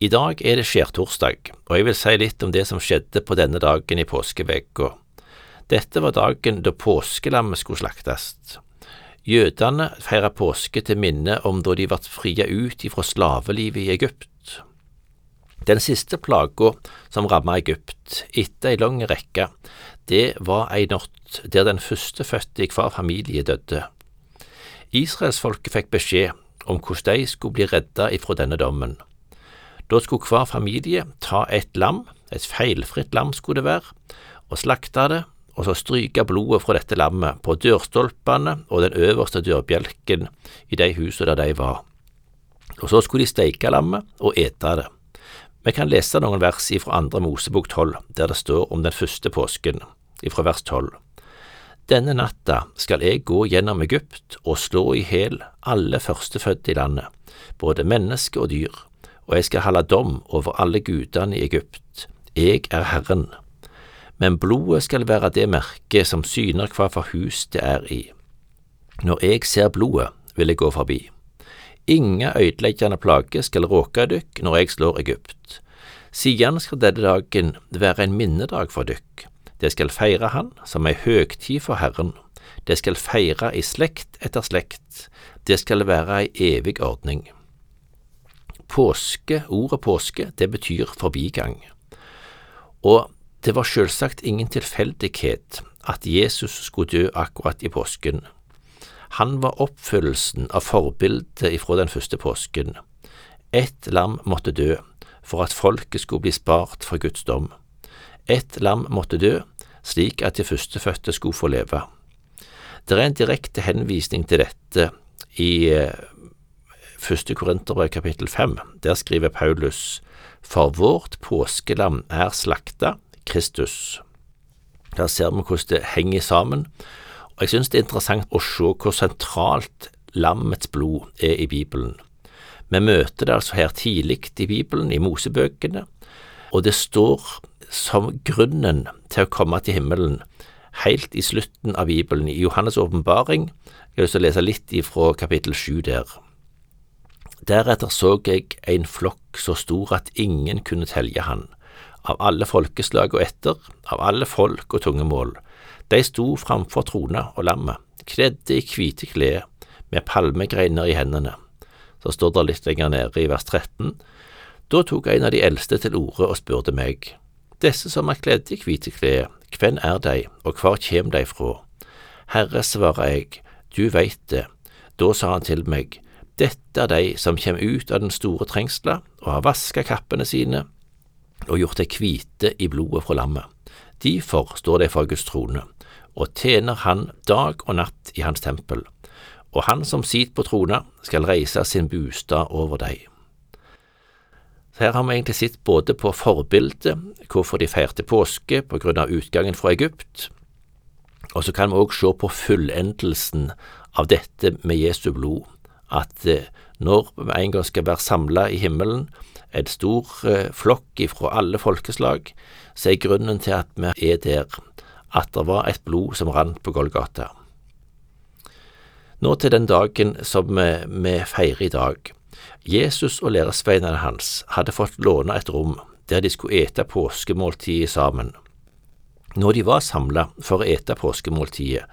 I dag er det skjærtorsdag, og jeg vil si litt om det som skjedde på denne dagen i påskeveka. Dette var dagen da påskelammet skulle slaktes. Jødene feirer påske til minne om da de ble fria ut ifra slavelivet i Egypt. Den siste plaga som rammet Egypt etter ei lang rekke, det var ei natt der den førstefødte i hver familie døde. Israelsfolket fikk beskjed om hvordan de skulle bli redda ifra denne dommen. Da skulle hver familie ta et lam, et feilfritt lam skulle det være, og slakte det, og så stryke blodet fra dette lammet på dørstolpene og den øverste dørbjelken i de husene der de var. Og så skulle de steike lammet og ete det. Vi kan lese noen vers ifra andre Mosebok tolv, der det står om den første påsken, ifra vers tolv. Denne natta skal jeg gå gjennom Egypt og slå i hæl alle førstefødte i landet, både menneske og dyr, og jeg skal holde dom over alle gudene i Egypt. Jeg er Herren. Men blodet skal være det merket som syner hva for hus det er i. Når jeg ser blodet, vil jeg gå forbi. Inga ødeleggende plage skal råke dykk når jeg slår Egypt. Siden skal denne dagen være en minnedag for dykk det skal feire han som ei høgtid for Herren. Det skal feire i slekt etter slekt. Det skal være ei evig ordning. Påske, ordet påske, det betyr forbigang. Og det var selvsagt ingen tilfeldighet at Jesus skulle dø akkurat i påsken. Han var oppfyllelsen av forbildet ifra den første påsken. Ett lam måtte dø for at folket skulle bli spart for Guds dom. Ett lam måtte dø, slik at de førstefødte skulle få leve. Det er en direkte henvisning til dette i eh, første Korinterbrev kapittel fem. Der skriver Paulus For vårt påskelam er slakta, Kristus. Der ser vi hvordan det henger sammen, og jeg synes det er interessant å se hvor sentralt lammets blod er i Bibelen. Vi møter det altså her tidlig i Bibelen, i Mosebøkene, og det står som grunnen til å komme til himmelen helt i slutten av Bibelen, i Johannes' åpenbaring. Jeg har lyst til å lese litt ifra kapittel sju der. Deretter så jeg en flokk så stor at ingen kunne telje han, av alle folkeslag og etter, av alle folk og tungemål. De sto framfor trona og lammet, kledde i hvite klær, med palmegreiner i hendene. Så står det litt lenger nede i vers 13. Da tok en av de eldste til orde og spurte meg, disse som er kledd i hvite klær, hvem er de, og hvor kjem de fra? Herre, svarer jeg, du veit det. Da sa han til meg, dette er de som kjem ut av den store trengsla og har vaska kappene sine og gjort dei hvite i blodet fra lammet. Derfor står de for Guds trone, og tjener Han dag og natt i Hans tempel, og Han som sitter på trona, skal reise sin bostad over dei. Her har vi egentlig sett både på forbildet, hvorfor de feirte påske på grunn av utgangen fra Egypt, og så kan vi òg se på fullendelsen av dette med Jesu blod, at eh, når vi en gang skal være samla i himmelen, en stor eh, flokk ifra alle folkeslag, så er grunnen til at vi er der, at det var et blod som rant på Golgata. Nå til den dagen som vi feirer i dag. Jesus og læresveinene hans hadde fått låne et rom der de skulle ete påskemåltidet sammen. Når de var samla for å ete påskemåltidet,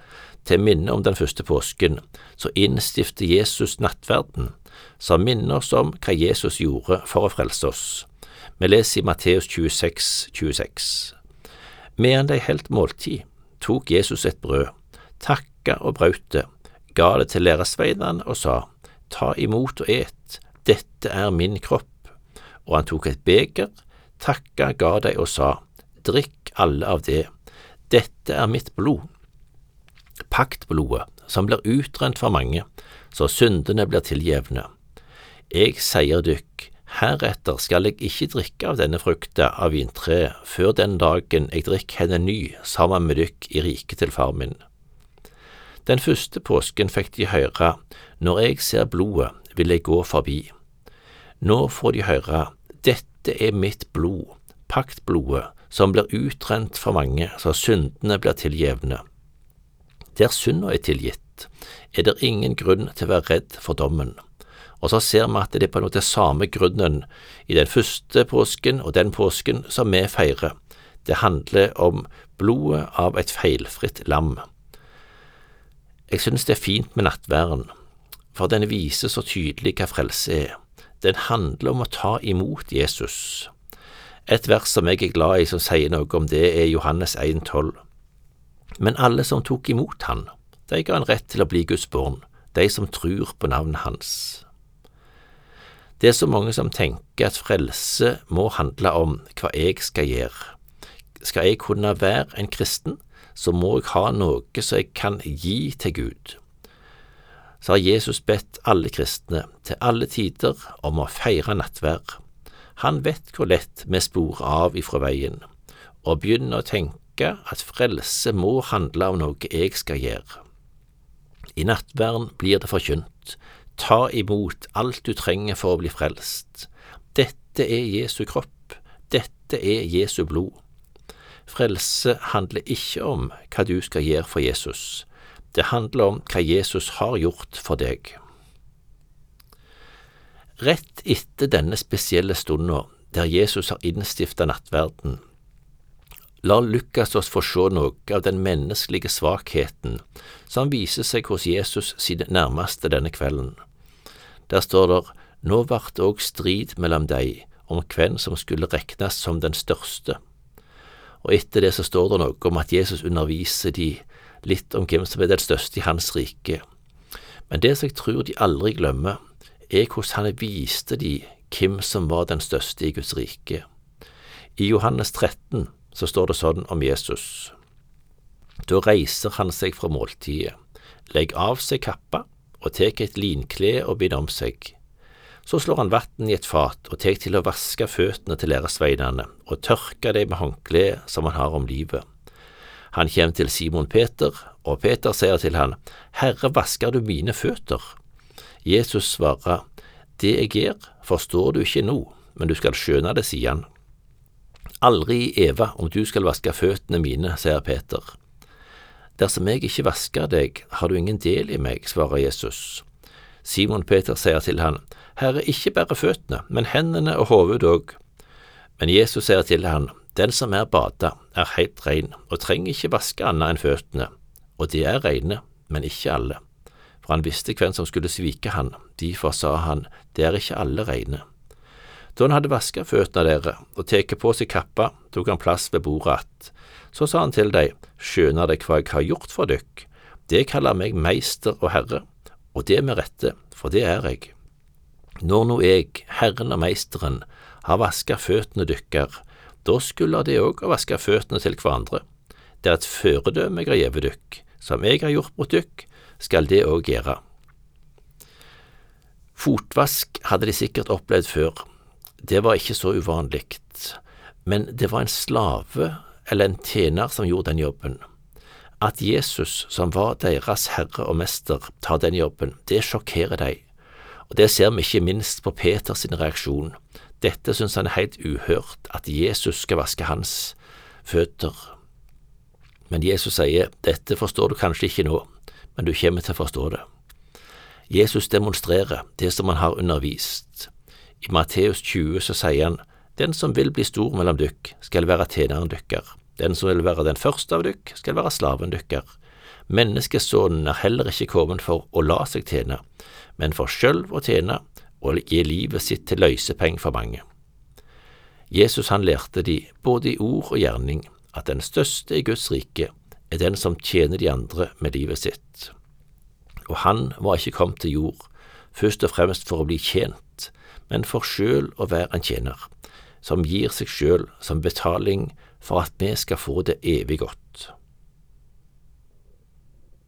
til minne om den første påsken, så innstifter Jesus nattverden, som minner oss om hva Jesus gjorde for å frelse oss. Vi leser i Matteus 26, 26. Medan de helt måltid, tok Jesus et brød, takka og brøt det, ga det til læresveinene og sa, Ta imot og et, dette er min kropp. Og han tok et beger, takka, ga deg og sa, drikk alle av det, dette er mitt blod. Paktblodet, som blir utrent for mange, så syndene blir tilgjevne. Jeg sier dykk, heretter skal jeg ikke drikke av denne frukta av vintreet før den dagen jeg drikker henne ny sammen med dykk i riket til far min. Den første påsken fikk de høre, når jeg ser blodet, vil jeg gå forbi. Nå får de høre, dette er mitt blod, paktblodet, som blir utrent for mange, så syndene blir tilgjevne. Der synda er tilgitt, er det ingen grunn til å være redd for dommen, Og så ser vi at det er på en måte samme grunnen i den første påsken og den påsken som vi feirer. Det handler om blodet av et feilfritt lam. Jeg synes det er fint med nattværen, for den viser så tydelig hva frelse er. Den handler om å ta imot Jesus. Et vers som jeg er glad i som sier noe om det, er Johannes 1,12. Men alle som tok imot han, de ga en rett til å bli Guds barn, de som tror på navnet hans. Det er så mange som tenker at frelse må handle om hva jeg skal gjøre. Skal jeg kunne være en kristen, så må jeg ha noe som jeg kan gi til Gud. Så har Jesus bedt alle kristne til alle tider om å feire nattvær. Han vet hvor lett vi sporer av ifra veien, og begynner å tenke at frelse må handle om noe jeg skal gjøre. I nattverden blir det forkynt, ta imot alt du trenger for å bli frelst. Dette er Jesu kropp, dette er Jesu blod. Frelse handler ikke om hva du skal gjøre for Jesus, det handler om hva Jesus har gjort for deg. Rett etter denne spesielle stunda, der Jesus har innstifta nattverden, lar Lukas oss få se noe av den menneskelige svakheten som viser seg hos Jesus sine nærmeste denne kvelden. Der står det, nå vart det òg strid mellom dei om hvem som skulle regnes som den største. Og etter det så står det noe om at Jesus underviser de litt om hvem som er den største i hans rike. Men det som jeg tror de aldri glemmer, er hvordan han viste de hvem som var den største i Guds rike. I Johannes 13 så står det sånn om Jesus. Da reiser han seg fra måltidet, legger av seg kappa og tar et linkle og binder om seg. Så slår han vann i et fat og tar til å vaske føttene til læresveinene og tørke dem med håndkleet som han har om livet. Han kommer til Simon Peter, og Peter sier til han, Herre, vasker du mine føtter? Jesus svarer, Det jeg gjør, forstår du ikke nå, men du skal skjønne det, sier han. Aldri Eva om du skal vaske føttene mine, sier Peter. Dersom jeg ikke vasker deg, har du ingen del i meg, svarer Jesus. Simon Peter sier til han, Herre, ikke bare føttene, men hendene og hodet òg. Men Jesus sier til han, Den som er bada, er heilt rein og trenger ikke vaske annet enn føttene, og de er reine, men ikke alle. For han visste hvem som skulle svike han, derfor sa han, Det er ikke alle reine. Da han hadde vaska føttene dere og tatt på seg kappa, tok han plass ved bordet att. Så sa han til dem, skjønner dere hva jeg har gjort for dykk? Det kaller meg meister og herre, og det med rette, for det er jeg. Når nå jeg, Herren og Meisteren, har vaska føttene dykker, da skulle det òg ha vaske føttene til hverandre. Det er et føredømme jeg har gjeve dykk, som jeg har gjort mot dykk, skal det òg gjøre. Fotvask hadde de sikkert opplevd før, det var ikke så uvanlig, men det var en slave eller en tjener som gjorde den jobben. At Jesus, som var deres herre og mester, tar den jobben, det sjokkerer dem, og det ser vi ikke minst på Peters reaksjon. Dette synes han er helt uhørt, at Jesus skal vaske hans føtter. Men Jesus sier, dette forstår du kanskje ikke nå, men du kommer til å forstå det. Jesus demonstrerer det som han har undervist. I Matteus 20 så sier han, Den som vil bli stor mellom dykk, skal være tjeneren dykker. Den som vil være den første av dykk, skal være slaven dykker. Menneskesonen er heller ikke kommet for å la seg tjene, men for sjølv å tjene og gi livet sitt til løysepeng for mange. Jesus han lærte de, både i ord og gjerning, at den største i Guds rike er den som tjener de andre med livet sitt. Og han var ikke kommet til jord, først og fremst for å bli tjent, men for sjøl å være en tjener, som gir seg sjøl som betaling for at vi skal få det evig godt.